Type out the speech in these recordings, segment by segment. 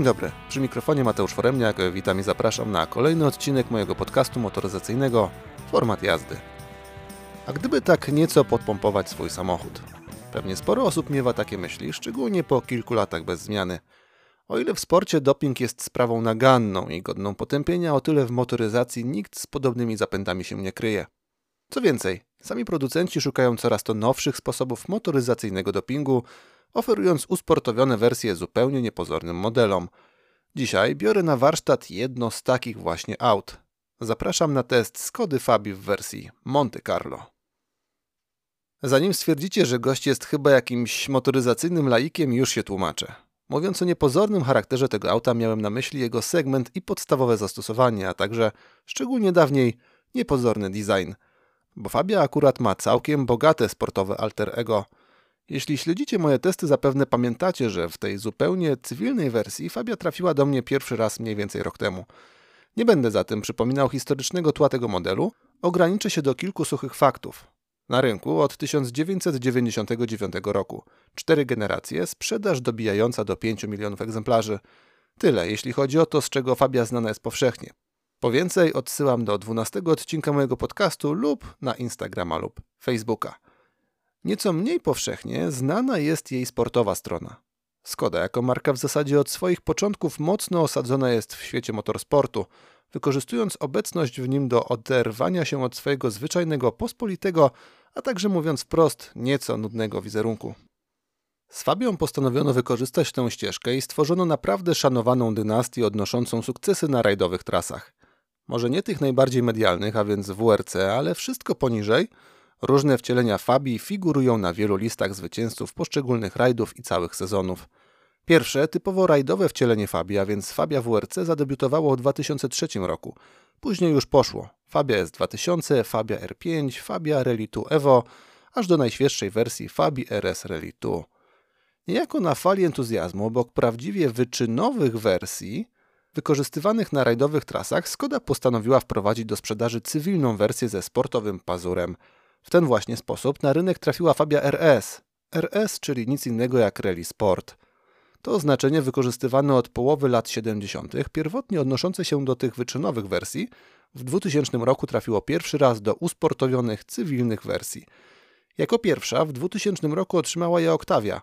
Dzień dobry, przy mikrofonie Mateusz Foremniak, witam i zapraszam na kolejny odcinek mojego podcastu motoryzacyjnego Format jazdy. A gdyby tak nieco podpompować swój samochód? Pewnie sporo osób miewa takie myśli, szczególnie po kilku latach bez zmiany. O ile w sporcie doping jest sprawą naganną i godną potępienia, o tyle w motoryzacji nikt z podobnymi zapędami się nie kryje. Co więcej, sami producenci szukają coraz to nowszych sposobów motoryzacyjnego dopingu, oferując usportowione wersje zupełnie niepozornym modelom. Dzisiaj biorę na warsztat jedno z takich właśnie aut. Zapraszam na test Skody Fabi w wersji Monte Carlo. Zanim stwierdzicie, że gość jest chyba jakimś motoryzacyjnym laikiem, już się tłumaczę. Mówiąc o niepozornym charakterze tego auta, miałem na myśli jego segment i podstawowe zastosowanie, a także, szczególnie dawniej, niepozorny design. Bo Fabia akurat ma całkiem bogate sportowe alter ego – jeśli śledzicie moje testy, zapewne pamiętacie, że w tej zupełnie cywilnej wersji Fabia trafiła do mnie pierwszy raz mniej więcej rok temu. Nie będę zatem przypominał historycznego tła tego modelu, ograniczę się do kilku suchych faktów. Na rynku od 1999 roku. Cztery generacje, sprzedaż dobijająca do 5 milionów egzemplarzy. Tyle, jeśli chodzi o to, z czego Fabia znana jest powszechnie. Po więcej odsyłam do 12 odcinka mojego podcastu lub na Instagrama lub Facebooka. Nieco mniej powszechnie znana jest jej sportowa strona. Skoda jako marka w zasadzie od swoich początków mocno osadzona jest w świecie motorsportu, wykorzystując obecność w nim do oderwania się od swojego zwyczajnego pospolitego, a także mówiąc wprost, nieco nudnego wizerunku. Z Fabią postanowiono wykorzystać tę ścieżkę i stworzono naprawdę szanowaną dynastię odnoszącą sukcesy na rajdowych trasach. Może nie tych najbardziej medialnych, a więc WRC, ale wszystko poniżej – Różne wcielenia Fabii figurują na wielu listach zwycięzców poszczególnych rajdów i całych sezonów. Pierwsze, typowo rajdowe wcielenie Fabii, a więc Fabia WRC zadebiutowało w 2003 roku. Później już poszło. Fabia S2000, Fabia R5, Fabia Rally 2 Evo, aż do najświeższej wersji Fabii RS Rally 2. Niejako na fali entuzjazmu, obok prawdziwie wyczynowych wersji, wykorzystywanych na rajdowych trasach, Skoda postanowiła wprowadzić do sprzedaży cywilną wersję ze sportowym pazurem – w ten właśnie sposób na rynek trafiła Fabia RS. RS, czyli nic innego jak Rally Sport. To oznaczenie wykorzystywane od połowy lat 70., pierwotnie odnoszące się do tych wyczynowych wersji, w 2000 roku trafiło pierwszy raz do usportowionych cywilnych wersji. Jako pierwsza w 2000 roku otrzymała je Octavia.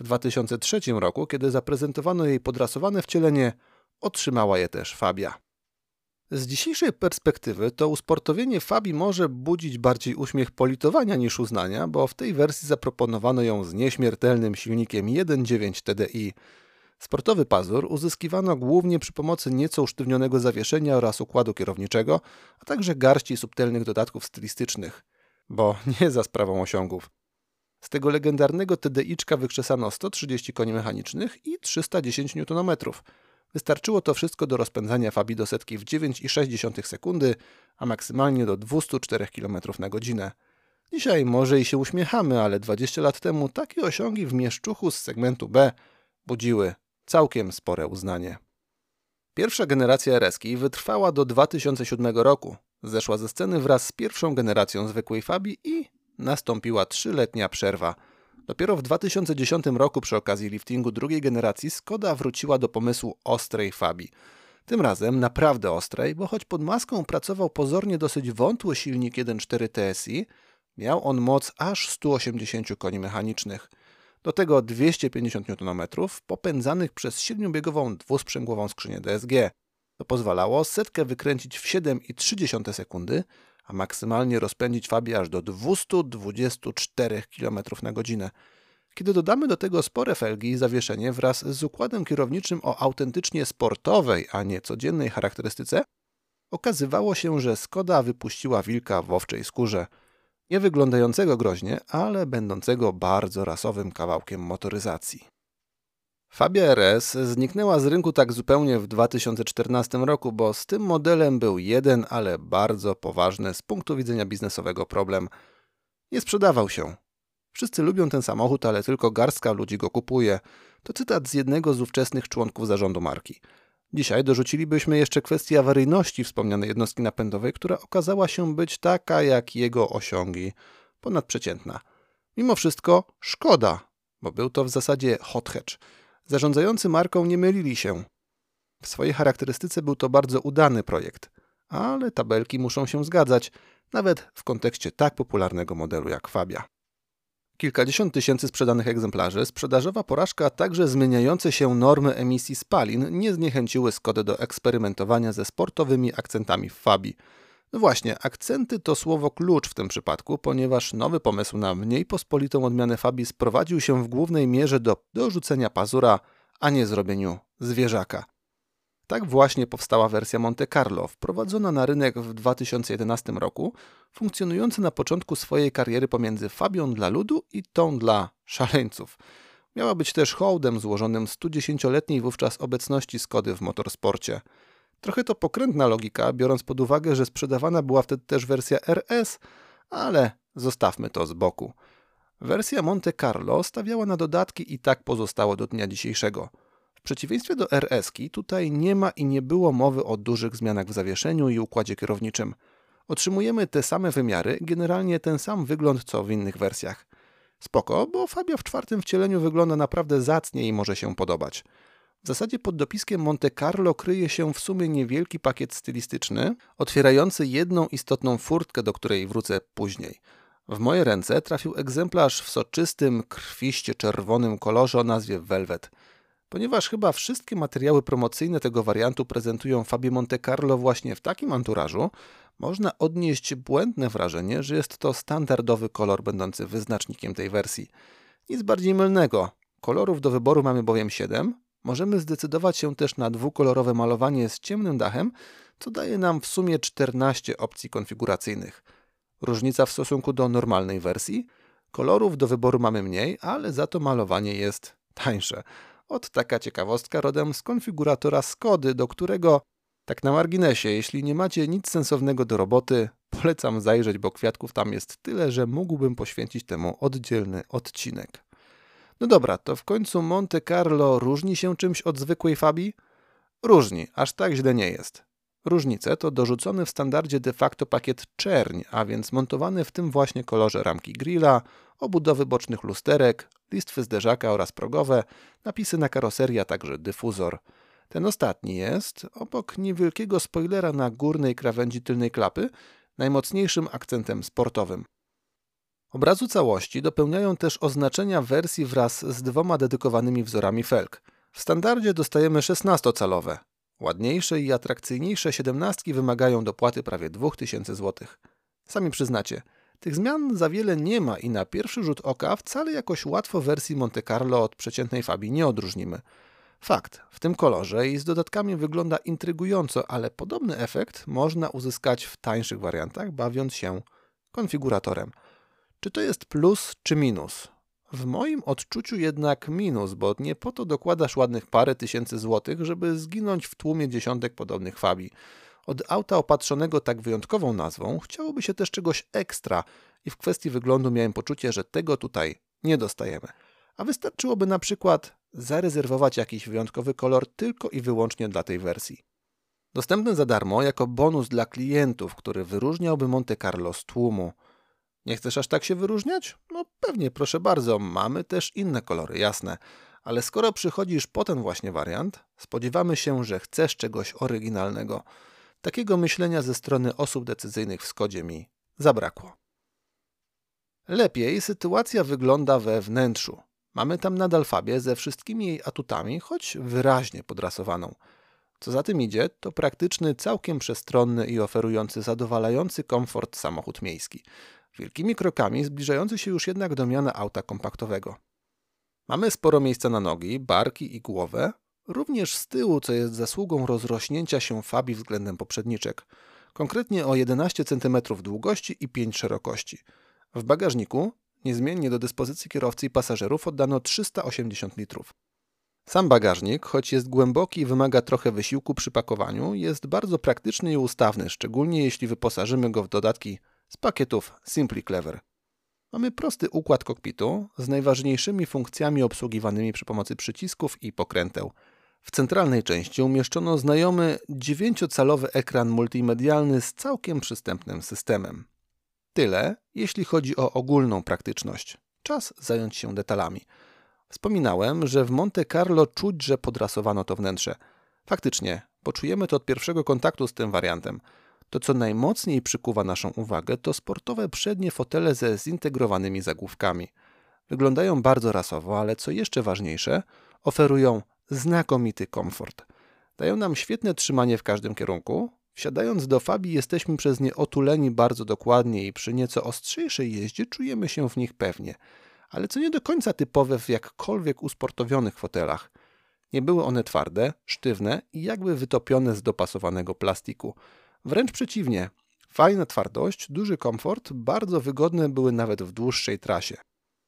W 2003 roku, kiedy zaprezentowano jej podrasowane wcielenie, otrzymała je też Fabia. Z dzisiejszej perspektywy to usportowienie Fabi może budzić bardziej uśmiech politowania niż uznania, bo w tej wersji zaproponowano ją z nieśmiertelnym silnikiem 1.9 TDI. Sportowy pazur uzyskiwano głównie przy pomocy nieco usztywnionego zawieszenia oraz układu kierowniczego, a także garści subtelnych dodatków stylistycznych, bo nie za sprawą osiągów. Z tego legendarnego TDIczka wykrzesano 130 koni mechanicznych i 310 Nm. Wystarczyło to wszystko do rozpędzania Fabii do setki w 9,6 sekundy, a maksymalnie do 204 km na godzinę. Dzisiaj może i się uśmiechamy, ale 20 lat temu takie osiągi w mieszczuchu z segmentu B budziły całkiem spore uznanie. Pierwsza generacja RS-ki wytrwała do 2007 roku. Zeszła ze sceny wraz z pierwszą generacją zwykłej Fabii i nastąpiła trzyletnia przerwa – Dopiero w 2010 roku przy okazji liftingu drugiej generacji Skoda wróciła do pomysłu ostrej Fabii. Tym razem naprawdę ostrej, bo choć pod maską pracował pozornie dosyć wątły silnik 1.4 TSI, miał on moc aż 180 koni mechanicznych. Do tego 250 Nm popędzanych przez 7-biegową dwusprzęgłową skrzynię DSG. To pozwalało setkę wykręcić w 7,3 sekundy, a maksymalnie rozpędzić Fabię aż do 224 km na godzinę. Kiedy dodamy do tego spore felgi i zawieszenie wraz z układem kierowniczym o autentycznie sportowej, a nie codziennej charakterystyce, okazywało się, że Skoda wypuściła wilka w owczej skórze. Nie wyglądającego groźnie, ale będącego bardzo rasowym kawałkiem motoryzacji. Fabia RS zniknęła z rynku tak zupełnie w 2014 roku, bo z tym modelem był jeden, ale bardzo poważny z punktu widzenia biznesowego problem. Nie sprzedawał się. Wszyscy lubią ten samochód, ale tylko garstka ludzi go kupuje. To cytat z jednego z ówczesnych członków zarządu marki. Dzisiaj dorzucilibyśmy jeszcze kwestię awaryjności wspomnianej jednostki napędowej, która okazała się być taka jak jego osiągi, ponadprzeciętna. Mimo wszystko szkoda, bo był to w zasadzie hot hatch Zarządzający marką nie mylili się. W swojej charakterystyce był to bardzo udany projekt, ale tabelki muszą się zgadzać, nawet w kontekście tak popularnego modelu jak Fabia. Kilkadziesiąt tysięcy sprzedanych egzemplarzy, sprzedażowa porażka, a także zmieniające się normy emisji spalin nie zniechęciły Skody do eksperymentowania ze sportowymi akcentami w Fabii. No właśnie, akcenty to słowo klucz w tym przypadku, ponieważ nowy pomysł na mniej pospolitą odmianę Fabii sprowadził się w głównej mierze do dorzucenia pazura, a nie zrobieniu zwierzaka. Tak właśnie powstała wersja Monte Carlo, wprowadzona na rynek w 2011 roku, funkcjonująca na początku swojej kariery pomiędzy Fabią dla ludu i tą dla szaleńców. Miała być też hołdem złożonym 110-letniej wówczas obecności Skody w motorsporcie. Trochę to pokrętna logika, biorąc pod uwagę, że sprzedawana była wtedy też wersja RS, ale zostawmy to z boku. Wersja Monte Carlo stawiała na dodatki i tak pozostało do dnia dzisiejszego. W przeciwieństwie do RS-ki, tutaj nie ma i nie było mowy o dużych zmianach w zawieszeniu i układzie kierowniczym. Otrzymujemy te same wymiary, generalnie ten sam wygląd co w innych wersjach. Spoko, bo Fabia w czwartym wcieleniu wygląda naprawdę zacnie i może się podobać. W zasadzie pod dopiskiem Monte Carlo kryje się w sumie niewielki pakiet stylistyczny, otwierający jedną istotną furtkę, do której wrócę później. W moje ręce trafił egzemplarz w soczystym, krwiście czerwonym kolorze o nazwie Velvet – Ponieważ chyba wszystkie materiały promocyjne tego wariantu prezentują Fabie Monte Carlo właśnie w takim anturażu, można odnieść błędne wrażenie, że jest to standardowy kolor będący wyznacznikiem tej wersji. Nic bardziej mylnego. Kolorów do wyboru mamy bowiem 7. Możemy zdecydować się też na dwukolorowe malowanie z ciemnym dachem, co daje nam w sumie 14 opcji konfiguracyjnych. Różnica w stosunku do normalnej wersji? Kolorów do wyboru mamy mniej, ale za to malowanie jest tańsze. Od taka ciekawostka rodem z konfiguratora Skody, do którego, tak na marginesie, jeśli nie macie nic sensownego do roboty, polecam zajrzeć, bo kwiatków tam jest tyle, że mógłbym poświęcić temu oddzielny odcinek. No dobra, to w końcu Monte Carlo różni się czymś od zwykłej Fabii? Różni, aż tak źle nie jest. Różnice to dorzucony w standardzie de facto pakiet czerń, a więc montowany w tym właśnie kolorze ramki grilla, obudowy bocznych lusterek, listwy zderzaka oraz progowe, napisy na karoserii, a także dyfuzor. Ten ostatni jest, obok niewielkiego spoilera na górnej krawędzi tylnej klapy, najmocniejszym akcentem sportowym. Obrazu całości dopełniają też oznaczenia wersji wraz z dwoma dedykowanymi wzorami felg. W standardzie dostajemy 16-calowe, Ładniejsze i atrakcyjniejsze siedemnastki wymagają dopłaty prawie 2000 zł. Sami przyznacie, tych zmian za wiele nie ma i na pierwszy rzut oka wcale jakoś łatwo wersji Monte Carlo od przeciętnej Fabii nie odróżnimy. Fakt, w tym kolorze i z dodatkami wygląda intrygująco, ale podobny efekt można uzyskać w tańszych wariantach, bawiąc się konfiguratorem. Czy to jest plus czy minus? W moim odczuciu jednak minus, bo nie po to dokładasz ładnych parę tysięcy złotych, żeby zginąć w tłumie dziesiątek podobnych fabii. Od auta opatrzonego tak wyjątkową nazwą chciałoby się też czegoś ekstra i w kwestii wyglądu miałem poczucie, że tego tutaj nie dostajemy. A wystarczyłoby na przykład zarezerwować jakiś wyjątkowy kolor tylko i wyłącznie dla tej wersji. Dostępny za darmo jako bonus dla klientów, który wyróżniałby Monte Carlo z tłumu. Nie chcesz aż tak się wyróżniać? No pewnie, proszę bardzo, mamy też inne kolory, jasne. Ale skoro przychodzisz po ten właśnie wariant, spodziewamy się, że chcesz czegoś oryginalnego. Takiego myślenia ze strony osób decyzyjnych w Skodzie mi zabrakło. Lepiej sytuacja wygląda we wnętrzu. Mamy tam nadal Fabię ze wszystkimi jej atutami, choć wyraźnie podrasowaną. Co za tym idzie, to praktyczny, całkiem przestronny i oferujący zadowalający komfort samochód miejski wielkimi krokami zbliżający się już jednak do miana auta kompaktowego. Mamy sporo miejsca na nogi, barki i głowę, również z tyłu, co jest zasługą rozrośnięcia się Fabii względem poprzedniczek, konkretnie o 11 cm długości i 5 szerokości. W bagażniku niezmiennie do dyspozycji kierowcy i pasażerów oddano 380 litrów. Sam bagażnik, choć jest głęboki i wymaga trochę wysiłku przy pakowaniu, jest bardzo praktyczny i ustawny, szczególnie jeśli wyposażymy go w dodatki z pakietów Simply Clever. Mamy prosty układ kokpitu z najważniejszymi funkcjami obsługiwanymi przy pomocy przycisków i pokręteł. W centralnej części umieszczono znajomy 9-calowy ekran multimedialny z całkiem przystępnym systemem. Tyle, jeśli chodzi o ogólną praktyczność. Czas zająć się detalami. Wspominałem, że w Monte Carlo czuć, że podrasowano to wnętrze. Faktycznie, poczujemy to od pierwszego kontaktu z tym wariantem. To, co najmocniej przykuwa naszą uwagę, to sportowe przednie fotele ze zintegrowanymi zagłówkami. Wyglądają bardzo rasowo, ale co jeszcze ważniejsze, oferują znakomity komfort. Dają nam świetne trzymanie w każdym kierunku. Wsiadając do Fabii jesteśmy przez nie otuleni bardzo dokładnie i przy nieco ostrzejszej jeździe czujemy się w nich pewnie. Ale co nie do końca typowe w jakkolwiek usportowionych fotelach. Nie były one twarde, sztywne i jakby wytopione z dopasowanego plastiku. Wręcz przeciwnie. Fajna twardość, duży komfort, bardzo wygodne były nawet w dłuższej trasie.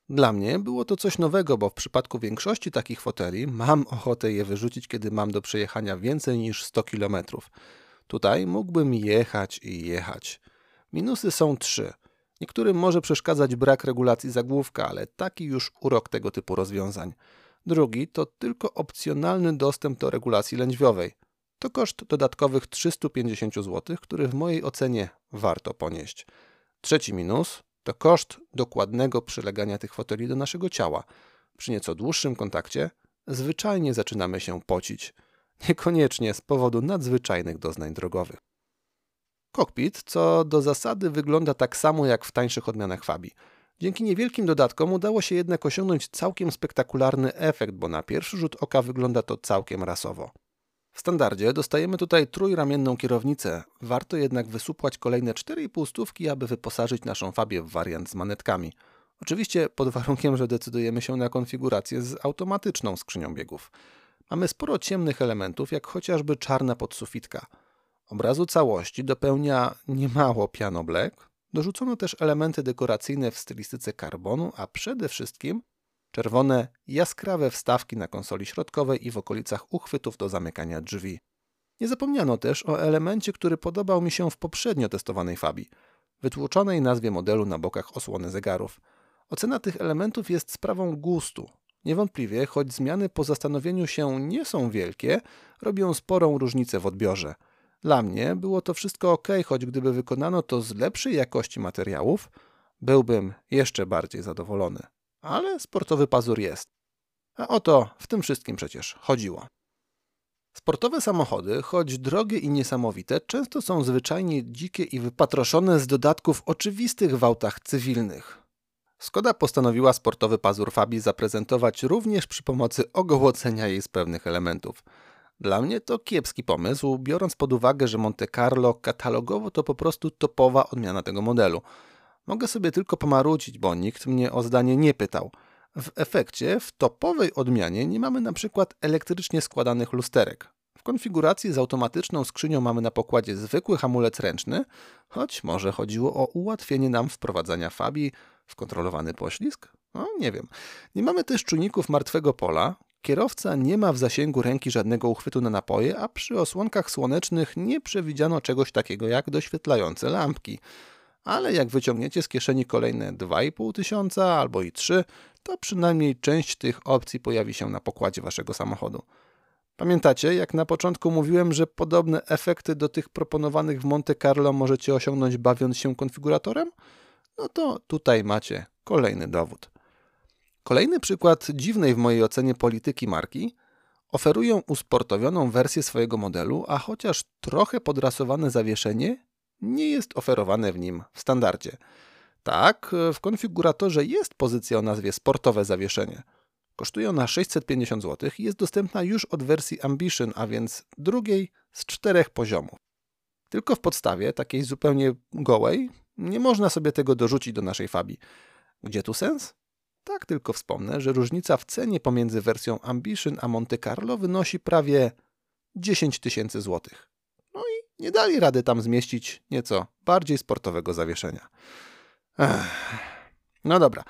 Dla mnie było to coś nowego, bo w przypadku większości takich foteli mam ochotę je wyrzucić, kiedy mam do przejechania więcej niż 100 km. Tutaj mógłbym jechać i jechać. Minusy są trzy. Niektórym może przeszkadzać brak regulacji zagłówka, ale taki już urok tego typu rozwiązań. Drugi to tylko opcjonalny dostęp do regulacji lędźwiowej. To koszt dodatkowych 350 zł, który w mojej ocenie warto ponieść. Trzeci minus to koszt dokładnego przylegania tych foteli do naszego ciała. Przy nieco dłuższym kontakcie zwyczajnie zaczynamy się pocić. Niekoniecznie z powodu nadzwyczajnych doznań drogowych. Kokpit co do zasady wygląda tak samo jak w tańszych odmianach Fabi. Dzięki niewielkim dodatkom udało się jednak osiągnąć całkiem spektakularny efekt, bo na pierwszy rzut oka wygląda to całkiem rasowo. W standardzie dostajemy tutaj trójramienną kierownicę, warto jednak wysupłać kolejne 4,5 stówki, aby wyposażyć naszą Fabię w wariant z manetkami. Oczywiście pod warunkiem, że decydujemy się na konfigurację z automatyczną skrzynią biegów. Mamy sporo ciemnych elementów, jak chociażby czarna podsufitka. Obrazu całości dopełnia niemało piano black. Dorzucono też elementy dekoracyjne w stylistyce karbonu, a przede wszystkim czerwone, jaskrawe wstawki na konsoli środkowej i w okolicach uchwytów do zamykania drzwi. Nie zapomniano też o elemencie, który podobał mi się w poprzednio testowanej Fabii, wytłoczonej nazwie modelu na bokach osłony zegarów. Ocena tych elementów jest sprawą gustu. Niewątpliwie, choć zmiany po zastanowieniu się nie są wielkie, robią sporą różnicę w odbiorze. Dla mnie było to wszystko ok, choć gdyby wykonano to z lepszej jakości materiałów, byłbym jeszcze bardziej zadowolony ale sportowy pazur jest. A o to w tym wszystkim przecież chodziło. Sportowe samochody, choć drogie i niesamowite, często są zwyczajnie dzikie i wypatroszone z dodatków oczywistych w autach cywilnych. Skoda postanowiła sportowy pazur Fabii zaprezentować również przy pomocy ogołocenia jej z pewnych elementów. Dla mnie to kiepski pomysł, biorąc pod uwagę, że Monte Carlo katalogowo to po prostu topowa odmiana tego modelu – Mogę sobie tylko pomarudzić, bo nikt mnie o zdanie nie pytał. W efekcie w topowej odmianie nie mamy na przykład elektrycznie składanych lusterek. W konfiguracji z automatyczną skrzynią mamy na pokładzie zwykły hamulec ręczny, choć może chodziło o ułatwienie nam wprowadzania fabii w kontrolowany poślizg? No, nie wiem. Nie mamy też czujników martwego pola. Kierowca nie ma w zasięgu ręki żadnego uchwytu na napoje, a przy osłonkach słonecznych nie przewidziano czegoś takiego jak doświetlające lampki ale jak wyciągniecie z kieszeni kolejne 2,5 tysiąca albo i 3, to przynajmniej część tych opcji pojawi się na pokładzie waszego samochodu. Pamiętacie, jak na początku mówiłem, że podobne efekty do tych proponowanych w Monte Carlo możecie osiągnąć bawiąc się konfiguratorem? No to tutaj macie kolejny dowód. Kolejny przykład dziwnej w mojej ocenie polityki marki oferują usportowioną wersję swojego modelu, a chociaż trochę podrasowane zawieszenie nie jest oferowane w nim w standardzie. Tak, w konfiguratorze jest pozycja o nazwie sportowe zawieszenie. Kosztuje ona 650 zł i jest dostępna już od wersji Ambition, a więc drugiej z czterech poziomów. Tylko w podstawie, takiej zupełnie gołej, nie można sobie tego dorzucić do naszej fabii. Gdzie tu sens? Tak tylko wspomnę, że różnica w cenie pomiędzy wersją Ambition a Monte Carlo wynosi prawie 10 tysięcy złotych nie dali rady tam zmieścić nieco bardziej sportowego zawieszenia. Ech. No dobra.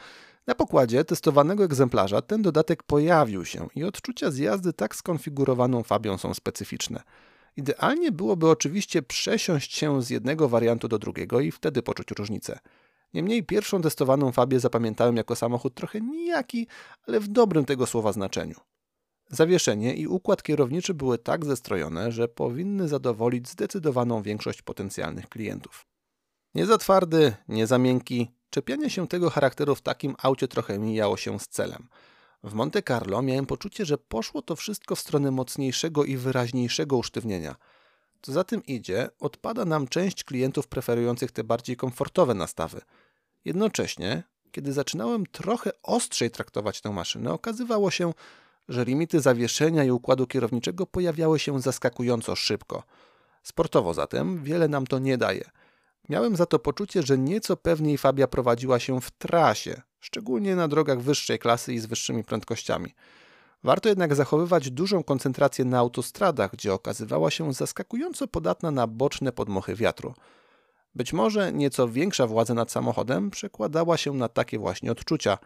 Na pokładzie testowanego egzemplarza ten dodatek pojawił się i odczucia z jazdy tak skonfigurowaną Fabią są specyficzne. Idealnie byłoby oczywiście przesiąść się z jednego wariantu do drugiego i wtedy poczuć różnicę. Niemniej pierwszą testowaną Fabię zapamiętałem jako samochód trochę nijaki, ale w dobrym tego słowa znaczeniu. Zawieszenie i układ kierowniczy były tak zestrojone, że powinny zadowolić zdecydowaną większość potencjalnych klientów. Nie za twardy, nie za miękki, czepianie się tego charakteru w takim aucie trochę mijało się z celem. W Monte Carlo miałem poczucie, że poszło to wszystko w stronę mocniejszego i wyraźniejszego usztywnienia. Co za tym idzie, odpada nam część klientów preferujących te bardziej komfortowe nastawy. Jednocześnie, kiedy zaczynałem trochę ostrzej traktować tę maszynę, okazywało się, że limity zawieszenia i układu kierowniczego pojawiały się zaskakująco szybko. Sportowo zatem wiele nam to nie daje. Miałem za to poczucie, że nieco pewniej Fabia prowadziła się w trasie, szczególnie na drogach wyższej klasy i z wyższymi prędkościami. Warto jednak zachowywać dużą koncentrację na autostradach, gdzie okazywała się zaskakująco podatna na boczne podmuchy wiatru. Być może nieco większa władza nad samochodem przekładała się na takie właśnie odczucia,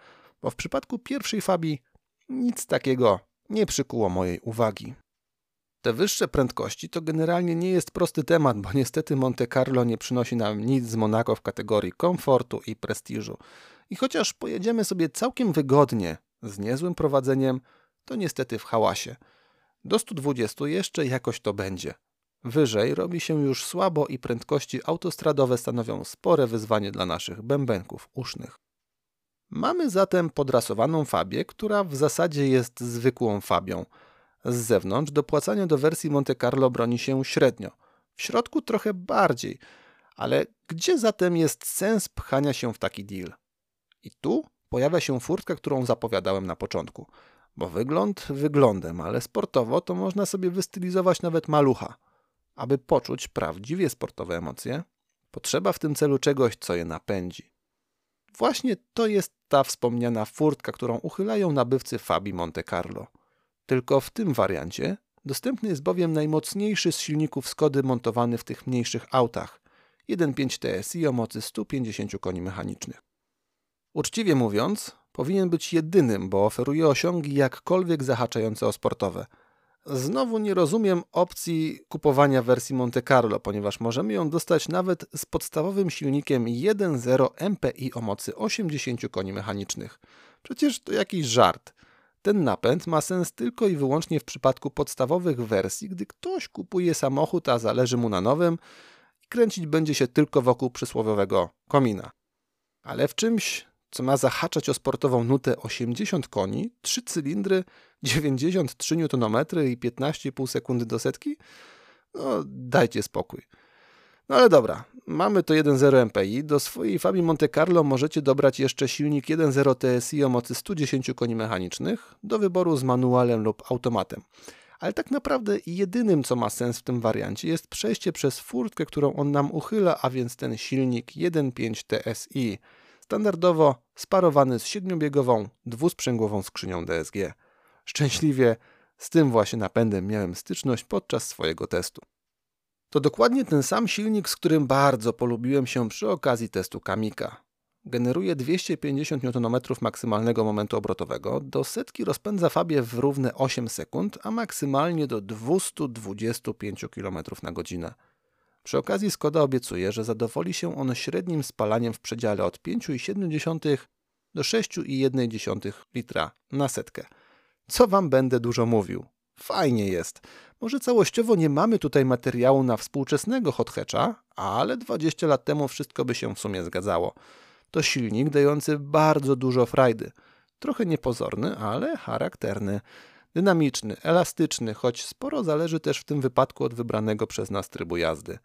bo w przypadku pierwszej Fabii nic takiego nie przykuło mojej uwagi. Te wyższe prędkości to generalnie nie jest prosty temat, bo niestety Monte Carlo nie przynosi nam nic z Monako w kategorii komfortu i prestiżu. I chociaż pojedziemy sobie całkiem wygodnie, z niezłym prowadzeniem, to niestety w hałasie. Do 120 jeszcze jakoś to będzie. Wyżej robi się już słabo i prędkości autostradowe stanowią spore wyzwanie dla naszych bębenków usznych. Mamy zatem podrasowaną Fabię, która w zasadzie jest zwykłą Fabią. Z zewnątrz dopłacanie do wersji Monte Carlo broni się średnio. W środku trochę bardziej. Ale gdzie zatem jest sens pchania się w taki deal? I tu pojawia się furtka, którą zapowiadałem na początku. Bo wygląd wyglądem, ale sportowo to można sobie wystylizować nawet malucha. Aby poczuć prawdziwie sportowe emocje, potrzeba w tym celu czegoś, co je napędzi. Właśnie to jest ta wspomniana furtka, którą uchylają nabywcy Fabi Monte Carlo. Tylko w tym wariancie dostępny jest bowiem najmocniejszy z silników Skody montowany w tych mniejszych autach 1.5 TSI o mocy 150 koni mechanicznych. Uczciwie mówiąc, powinien być jedynym, bo oferuje osiągi jakkolwiek zahaczające o sportowe – Znowu nie rozumiem opcji kupowania wersji Monte Carlo, ponieważ możemy ją dostać nawet z podstawowym silnikiem 1.0 MPI o mocy 80 koni mechanicznych. Przecież to jakiś żart. Ten napęd ma sens tylko i wyłącznie w przypadku podstawowych wersji, gdy ktoś kupuje samochód, a zależy mu na nowym i kręcić będzie się tylko wokół przysłowiowego komina. Ale w czymś co ma zahaczać o sportową nutę 80 koni, 3 cylindry, 93 Nm i 15,5 sekundy do setki? No, dajcie spokój. No ale dobra, mamy to 1.0 MPI. Do swojej Fabii Monte Carlo możecie dobrać jeszcze silnik 1.0 TSI o mocy 110 koni mechanicznych do wyboru z manualem lub automatem. Ale tak naprawdę jedynym, co ma sens w tym wariancie, jest przejście przez furtkę, którą on nam uchyla, a więc ten silnik 1.5 TSI standardowo sparowany z siedmiobiegową, dwusprzęgłową skrzynią DSG. Szczęśliwie z tym właśnie napędem miałem styczność podczas swojego testu. To dokładnie ten sam silnik, z którym bardzo polubiłem się przy okazji testu Kamika. Generuje 250 Nm maksymalnego momentu obrotowego, do setki rozpędza Fabię w równe 8 sekund, a maksymalnie do 225 km na godzinę. Przy okazji Skoda obiecuje, że zadowoli się on średnim spalaniem w przedziale od 5,7 do 6,1 litra na setkę. Co wam będę dużo mówił? Fajnie jest. Może całościowo nie mamy tutaj materiału na współczesnego hot hatcha, ale 20 lat temu wszystko by się w sumie zgadzało. To silnik dający bardzo dużo frajdy. Trochę niepozorny, ale charakterny. Dynamiczny, elastyczny, choć sporo zależy też w tym wypadku od wybranego przez nas trybu jazdy.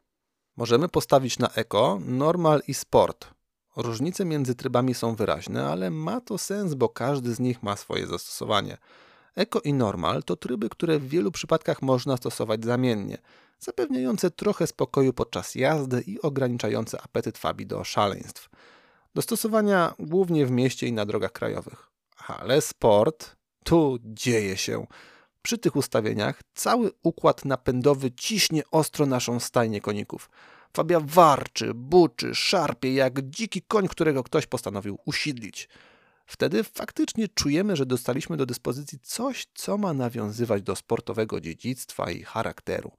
Możemy postawić na Eco, Normal i Sport. Różnice między trybami są wyraźne, ale ma to sens, bo każdy z nich ma swoje zastosowanie. Eco i Normal to tryby, które w wielu przypadkach można stosować zamiennie, zapewniające trochę spokoju podczas jazdy i ograniczające apetyt Fabi do szaleństw. Do stosowania głównie w mieście i na drogach krajowych. Ale sport, tu dzieje się. Przy tych ustawieniach cały układ napędowy ciśnie ostro naszą stajnię koników. Fabia warczy, buczy, szarpie jak dziki koń, którego ktoś postanowił usidlić. Wtedy faktycznie czujemy, że dostaliśmy do dyspozycji coś, co ma nawiązywać do sportowego dziedzictwa i charakteru.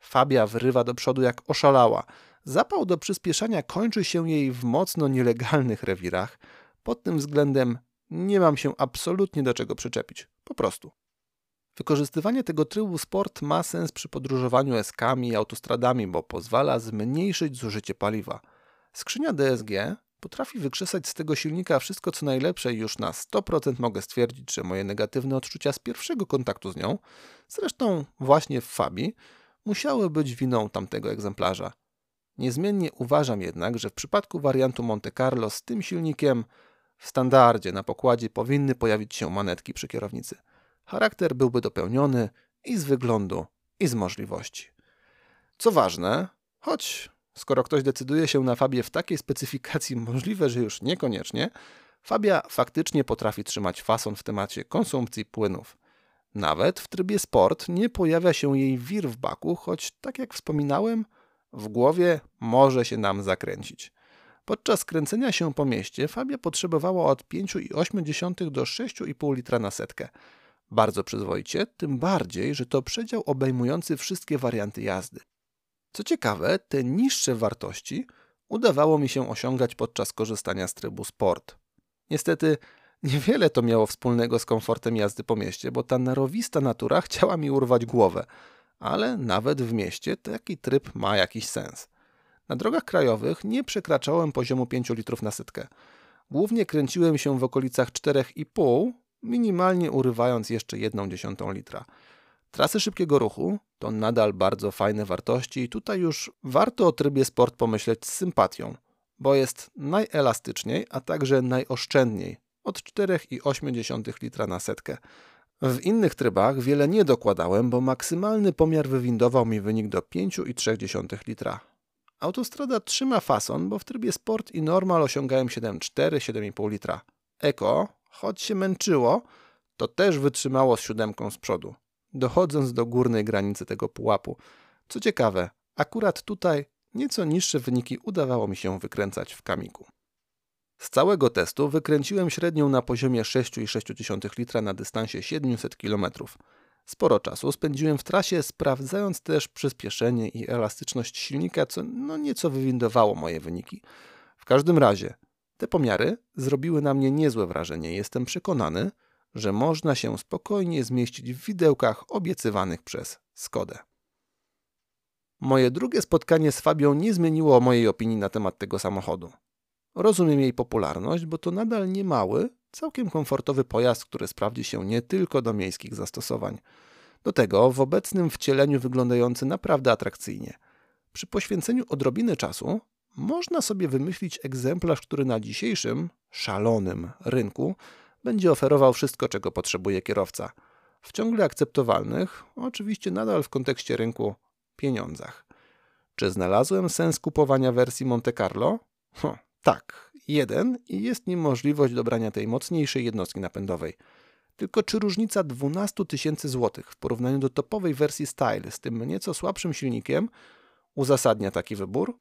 Fabia wrywa do przodu jak oszalała. Zapał do przyspieszania kończy się jej w mocno nielegalnych rewirach. Pod tym względem nie mam się absolutnie do czego przyczepić. Po prostu. Wykorzystywanie tego trybu sport ma sens przy podróżowaniu eskami i autostradami, bo pozwala zmniejszyć zużycie paliwa. Skrzynia DSG potrafi wykrzesać z tego silnika wszystko co najlepsze i już na 100% mogę stwierdzić, że moje negatywne odczucia z pierwszego kontaktu z nią, zresztą właśnie w Fabii, musiały być winą tamtego egzemplarza. Niezmiennie uważam jednak, że w przypadku wariantu Monte Carlo z tym silnikiem w standardzie na pokładzie powinny pojawić się manetki przy kierownicy. Charakter byłby dopełniony i z wyglądu, i z możliwości. Co ważne, choć skoro ktoś decyduje się na Fabię w takiej specyfikacji, możliwe, że już niekoniecznie, Fabia faktycznie potrafi trzymać fason w temacie konsumpcji płynów. Nawet w trybie sport nie pojawia się jej wir w baku, choć tak jak wspominałem, w głowie może się nam zakręcić. Podczas kręcenia się po mieście Fabia potrzebowała od 5,8 do 6,5 litra na setkę. Bardzo przyzwoicie, tym bardziej, że to przedział obejmujący wszystkie warianty jazdy. Co ciekawe, te niższe wartości udawało mi się osiągać podczas korzystania z trybu sport. Niestety niewiele to miało wspólnego z komfortem jazdy po mieście, bo ta narowista natura chciała mi urwać głowę, ale nawet w mieście taki tryb ma jakiś sens. Na drogach krajowych nie przekraczałem poziomu 5 litrów na sytkę. Głównie kręciłem się w okolicach 4,5, minimalnie urywając jeszcze 1,1 litra. Trasy szybkiego ruchu to nadal bardzo fajne wartości i tutaj już warto o trybie sport pomyśleć z sympatią, bo jest najelastyczniej, a także najoszczędniej od 4,8 litra na setkę. W innych trybach wiele nie dokładałem, bo maksymalny pomiar wywindował mi wynik do 5,3 litra. Autostrada trzyma fason, bo w trybie sport i normal osiągałem 7,4-7,5 litra. Eko, choć się męczyło, to też wytrzymało z siódemką z przodu, dochodząc do górnej granicy tego pułapu. Co ciekawe, akurat tutaj nieco niższe wyniki udawało mi się wykręcać w kamiku. Z całego testu wykręciłem średnią na poziomie 6,6 litra na dystansie 700 km. Sporo czasu spędziłem w trasie, sprawdzając też przyspieszenie i elastyczność silnika, co no nieco wywindowało moje wyniki. W każdym razie, te pomiary zrobiły na mnie niezłe wrażenie. Jestem przekonany, że można się spokojnie zmieścić w widełkach obiecywanych przez Skodę. Moje drugie spotkanie z Fabią nie zmieniło mojej opinii na temat tego samochodu. Rozumiem jej popularność, bo to nadal niemały, całkiem komfortowy pojazd, który sprawdzi się nie tylko do miejskich zastosowań. Do tego w obecnym wcieleniu wyglądający naprawdę atrakcyjnie. Przy poświęceniu odrobiny czasu można sobie wymyślić egzemplarz, który na dzisiejszym, szalonym rynku będzie oferował wszystko, czego potrzebuje kierowca. W ciągle akceptowalnych, oczywiście nadal w kontekście rynku, pieniądzach. Czy znalazłem sens kupowania wersji Monte Carlo? Ho, tak, jeden i jest nim możliwość dobrania tej mocniejszej jednostki napędowej. Tylko czy różnica 12 tysięcy złotych w porównaniu do topowej wersji Style z tym nieco słabszym silnikiem uzasadnia taki wybór?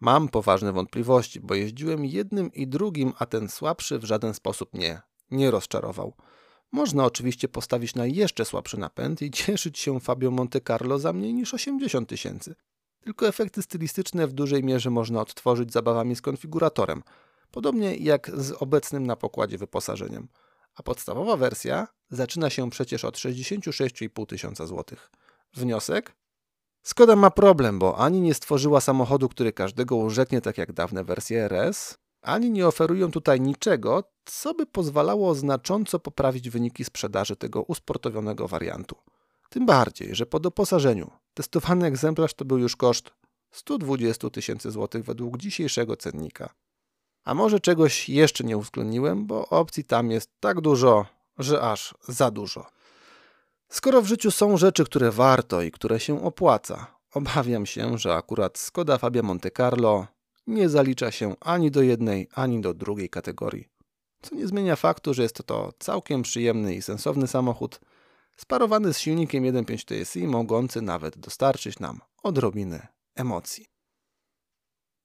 Mam poważne wątpliwości, bo jeździłem jednym i drugim, a ten słabszy w żaden sposób mnie nie rozczarował. Można oczywiście postawić na jeszcze słabszy napęd i cieszyć się Fabio Monte Carlo za mniej niż 80 tysięcy. Tylko efekty stylistyczne w dużej mierze można odtworzyć zabawami z konfiguratorem, podobnie jak z obecnym na pokładzie wyposażeniem. A podstawowa wersja zaczyna się przecież od 66,5 tysiąca złotych. Wniosek? Skoda ma problem, bo ani nie stworzyła samochodu, który każdego urzeknie tak jak dawne wersje RS, ani nie oferują tutaj niczego, co by pozwalało znacząco poprawić wyniki sprzedaży tego usportowionego wariantu. Tym bardziej, że po doposażeniu testowany egzemplarz to był już koszt 120 tysięcy złotych według dzisiejszego cennika. A może czegoś jeszcze nie uwzględniłem, bo opcji tam jest tak dużo, że aż za dużo. Skoro w życiu są rzeczy, które warto i które się opłaca, obawiam się, że akurat Skoda Fabia Monte Carlo nie zalicza się ani do jednej, ani do drugiej kategorii. Co nie zmienia faktu, że jest to całkiem przyjemny i sensowny samochód, sparowany z silnikiem 1.5 TSI, mogący nawet dostarczyć nam odrobiny emocji.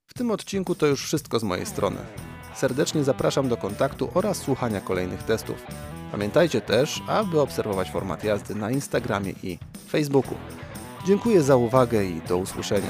W tym odcinku to już wszystko z mojej strony. Serdecznie zapraszam do kontaktu oraz słuchania kolejnych testów. Pamiętajcie też, aby obserwować format jazdy na Instagramie i Facebooku. Dziękuję za uwagę i do usłyszenia.